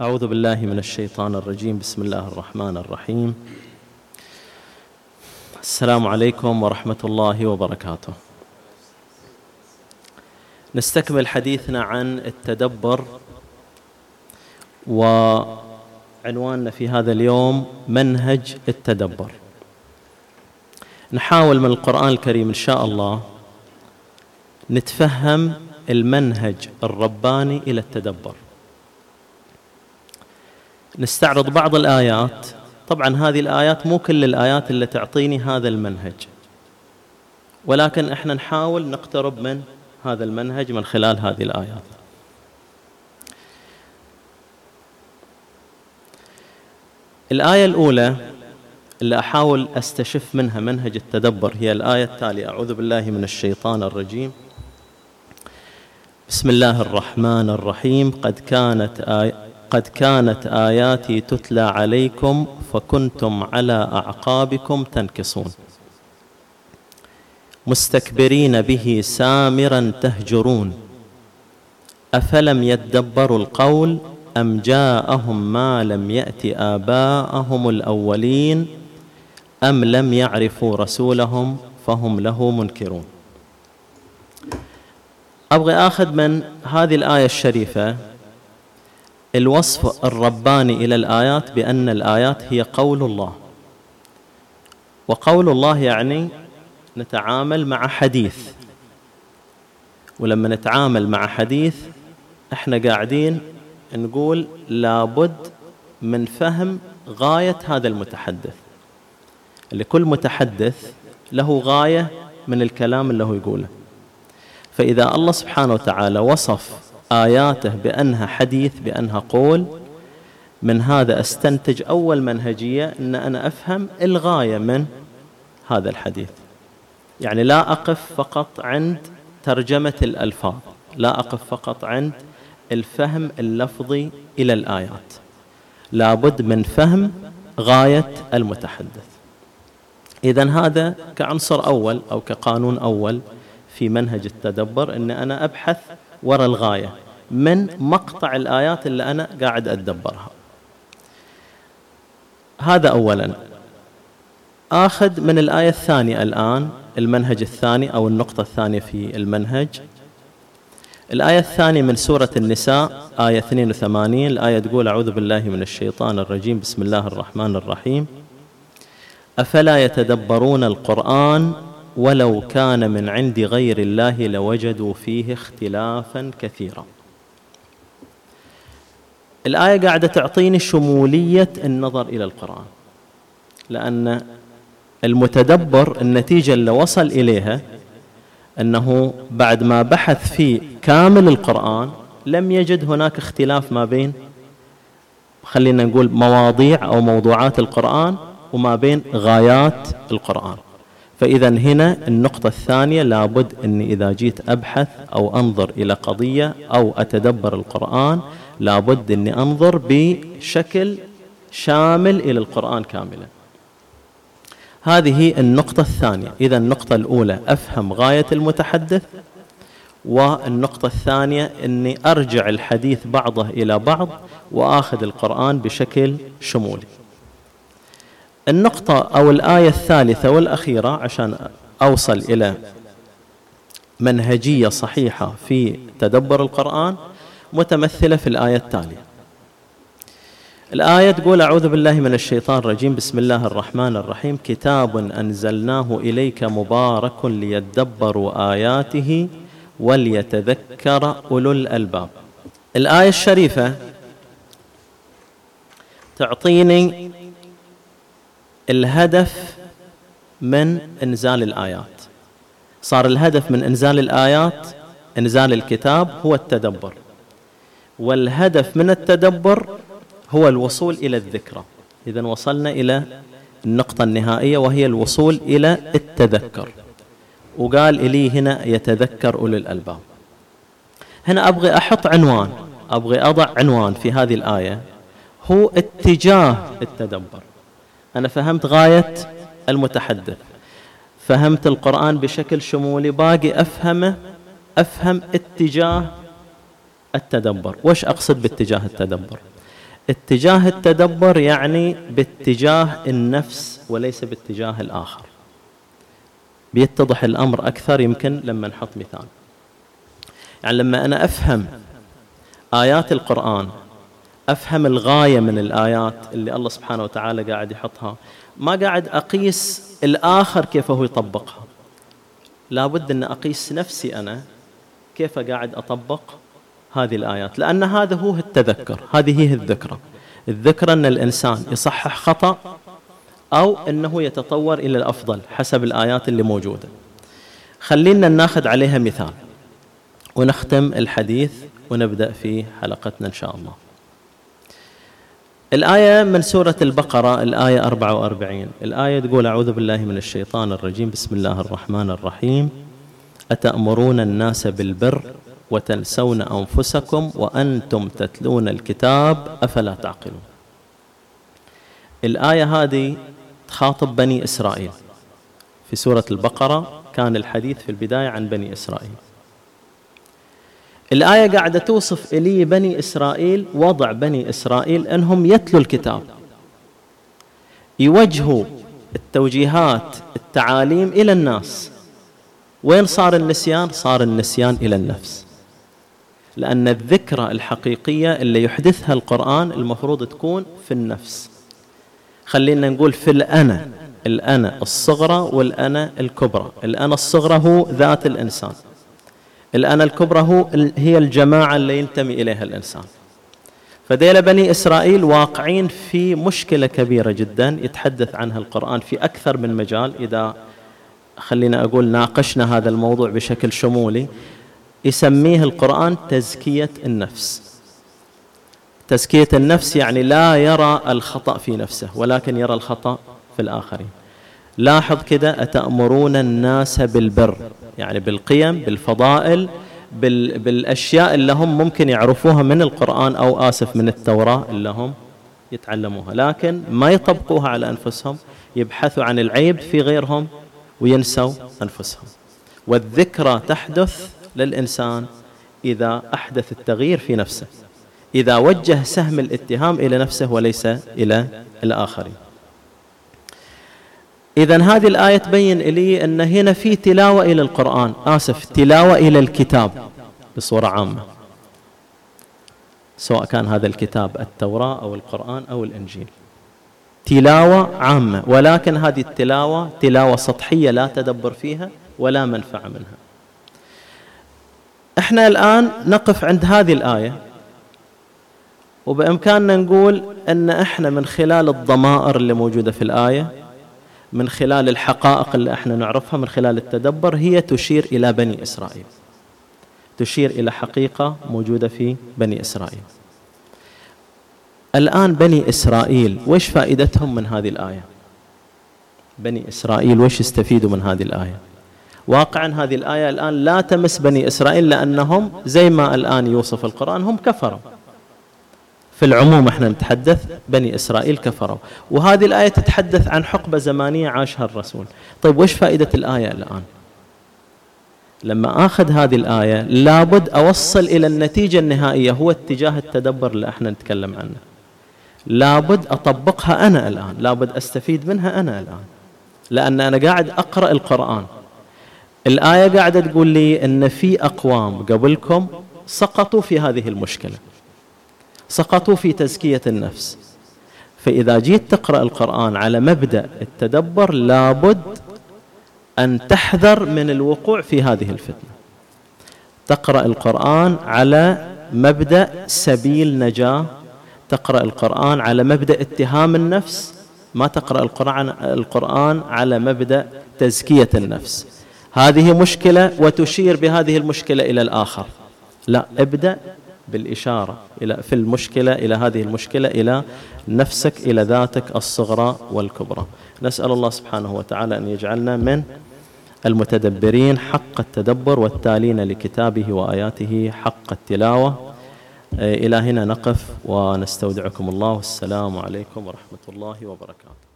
أعوذ بالله من الشيطان الرجيم. بسم الله الرحمن الرحيم. السلام عليكم ورحمة الله وبركاته. نستكمل حديثنا عن التدبر وعنواننا في هذا اليوم منهج التدبر. نحاول من القرآن الكريم إن شاء الله نتفهم المنهج الرباني إلى التدبر. نستعرض بعض الآيات. طبعا هذه الآيات مو كل الآيات اللي تعطيني هذا المنهج. ولكن إحنا نحاول نقترب من هذا المنهج من خلال هذه الآيات. الآية الأولى اللي أحاول أستشف منها منهج التدبر هي الآية التالية. أعوذ بالله من الشيطان الرجيم. بسم الله الرحمن الرحيم. قد كانت آي قد كانت آياتي تتلى عليكم فكنتم على أعقابكم تنكصون. مستكبرين به سامرا تهجرون. أفلم يدبروا القول أم جاءهم ما لم يأت آباءهم الأولين أم لم يعرفوا رسولهم فهم له منكرون. أبغى آخذ من هذه الآية الشريفة الوصف الرباني إلى الآيات بأن الآيات هي قول الله. وقول الله يعني نتعامل مع حديث. ولما نتعامل مع حديث إحنا قاعدين نقول لابد من فهم غاية هذا المتحدث. لكل متحدث له غاية من الكلام اللي هو يقوله. فإذا الله سبحانه وتعالى وصف آياته بأنها حديث بأنها قول. من هذا أستنتج أول منهجية أن أنا أفهم الغاية من هذا الحديث. يعني لا أقف فقط عند ترجمة الألفاظ لا أقف فقط عند الفهم اللفظي إلى الآيات. لابد من فهم غاية المتحدث. إذا هذا كعنصر أول أو كقانون أول في منهج التدبر أن أنا أبحث وراء الغاية. من مقطع الآيات اللي أنا قاعد أتدبرها. هذا أولا. آخذ من الآية الثانية الآن المنهج الثاني أو النقطة الثانية في المنهج. الآية الثانية من سورة النساء آية 82 الآية تقول أعوذ بالله من الشيطان الرجيم. بسم الله الرحمن الرحيم. أفلا يتدبرون القرآن ولو كان من عند غير الله لوجدوا فيه اختلافا كثيرا. الآية قاعدة تعطيني شمولية النظر إلى القرآن لأن المتدبر النتيجة اللي وصل إليها أنه بعد ما بحث في كامل القرآن لم يجد هناك اختلاف ما بين خلينا نقول مواضيع أو موضوعات القرآن وما بين غايات القرآن. فإذا هنا النقطة الثانية لابد أني إذا جيت أبحث أو أنظر إلى قضية أو أتدبر القرآن لابد أني أنظر بشكل شامل إلى القرآن كاملا. هذه النقطة الثانية. إذا النقطة الأولى أفهم غاية المتحدث. والنقطة الثانية أني أرجع الحديث بعضه إلى بعض وآخذ القرآن بشكل شمولي. النقطة أو الآية الثالثة والأخيرة عشان أوصل إلى منهجية صحيحة في تدبر القرآن متمثلة في الآية التالية. الآية تقول أعوذ بالله من الشيطان الرجيم بسم الله الرحمن الرحيم. كتاب أنزلناه إليك مبارك ليدبروا آياته وليتذكر أولو الألباب. الآية الشريفة تعطيني الهدف من إنزال الآيات. صار الهدف من إنزال الآيات إنزال الكتاب هو التدبر. والهدف من التدبر هو الوصول إلى الذكرى. اذا وصلنا إلى النقطة النهائية وهي الوصول إلى التذكر. وقال إلي هنا يتذكر أولي الألباب. هنا أبغي أحط عنوان أبغي أضع عنوان في هذه الآية. هو اتجاه التدبر. أنا فهمت غاية المتحدث. فهمت القرآن بشكل شمولي. باقي أفهمه أفهم اتجاه التدبر. وش أقصد باتجاه التدبر؟ اتجاه التدبر يعني باتجاه النفس وليس باتجاه الآخر. بيتضح الأمر أكثر يمكن لما نحط مثال. يعني لما أنا أفهم آيات القرآن أفهم الغاية من الآيات اللي الله سبحانه وتعالى قاعد يحطها. ما قاعد أقيس الآخر كيف هو يطبقها. لابد أن أقيس نفسي أنا كيف قاعد أطبق هذه الآيات. لأن هذا هو التذكر. هذه هي الذكرى. الذكرى أن الإنسان يصحح خطأ أو أنه يتطور إلى الأفضل حسب الآيات اللي موجودة. خلينا ناخذ عليها مثال ونختم الحديث ونبدأ في حلقتنا إن شاء الله. الآية من سورة البقرة الآية 44 الآية تقول أعوذ بالله من الشيطان الرجيم. بسم الله الرحمن الرحيم. أتأمرون الناس بالبر وتنسون أنفسكم وأنتم تتلون الكتاب أفلا تعقلون؟ الآية هذه تخاطب بني إسرائيل. في سورة البقرة كان الحديث في البداية عن بني إسرائيل. الآية قاعدة توصف إلي بني إسرائيل وضع بني إسرائيل أنهم يتلوا الكتاب. يوجهوا التوجيهات التعاليم إلى الناس. وين صار النسيان؟ صار النسيان إلى النفس. لأن الذكرى الحقيقية اللي يحدثها القرآن المفروض تكون في النفس. خلينا نقول في الأنا الأنا الصغرى والأنا الكبرى. الأنا الصغرى هو ذات الإنسان. الأنا الكبرى هو هي الجماعة اللي ينتمي إليها الإنسان. فديل بني إسرائيل واقعين في مشكلة كبيرة جدا يتحدث عنها القرآن في أكثر من مجال. إذا خلينا أقول ناقشنا هذا الموضوع بشكل شمولي يسميه القرآن تزكية النفس. تزكية النفس يعني لا يرى الخطأ في نفسه ولكن يرى الخطأ في الآخرين. لاحظ كده أتأمرون الناس بالبر يعني بالقيم بالفضائل بال بالأشياء اللي هم ممكن يعرفوها من القرآن أو آسف من التوراة اللي هم يتعلموها. لكن ما يطبقوها على أنفسهم يبحثوا عن العيب في غيرهم وينسوا أنفسهم. والذكرى تحدث للإنسان إذا أحدث التغيير في نفسه إذا وجه سهم الاتهام إلى نفسه وليس إلى الآخرين. إذا هذه الآية تبين لي أن هنا في تلاوة إلى القرآن. آسف تلاوة إلى الكتاب بصورة عامة. سواء كان هذا الكتاب التوراة أو القرآن أو الإنجيل. تلاوة عامة ولكن هذه التلاوة تلاوة سطحية لا تدبر فيها ولا منفعة منها. إحنا الآن نقف عند هذه الآية وبإمكاننا نقول أن إحنا من خلال الضمائر اللي موجودة في الآية من خلال الحقائق اللي إحنا نعرفها من خلال التدبر هي تشير إلى بني إسرائيل. تشير إلى حقيقة موجودة في بني إسرائيل. الآن بني إسرائيل وش فائدتهم من هذه الآية؟ بني إسرائيل وش يستفيدوا من هذه الآية؟ واقعا هذه الآية الآن لا تمس بني إسرائيل لأنهم زي ما الآن يوصف القرآن هم كفروا. في العموم إحنا نتحدث بني إسرائيل كفروا. وهذه الآية تتحدث عن حقبة زمانية عاشها الرسول. طيب وش فائدة الآية الآن؟ لما آخذ هذه الآية لابد أوصل إلى النتيجة النهائية هو اتجاه التدبر اللي إحنا نتكلم عنه. لابد أطبقها أنا الآن لابد أستفيد منها أنا الآن. لأن أنا قاعد أقرأ القرآن. الآية قاعدة تقول لي أن في أقوام قبلكم سقطوا في هذه المشكلة. سقطوا في تزكية النفس. فإذا جيت تقرأ القرآن على مبدأ التدبر لابد أن تحذر من الوقوع في هذه الفتنة. تقرأ القرآن على مبدأ سبيل نجاة. تقرأ القرآن على مبدأ اتهام النفس. ما تقرأ القرآن, القرآن على مبدأ تزكية النفس. هذه مشكلة وتشير بهذه المشكلة إلى الآخر. لا ابدأ بالإشارة إلى في المشكلة إلى هذه المشكلة إلى نفسك إلى ذاتك الصغرى والكبرى. نسأل الله سبحانه وتعالى أن يجعلنا من المتدبرين حق التدبر والتالين لكتابه وآياته حق التلاوة. إلى هنا نقف ونستودعكم الله. والسلام عليكم ورحمة الله وبركاته.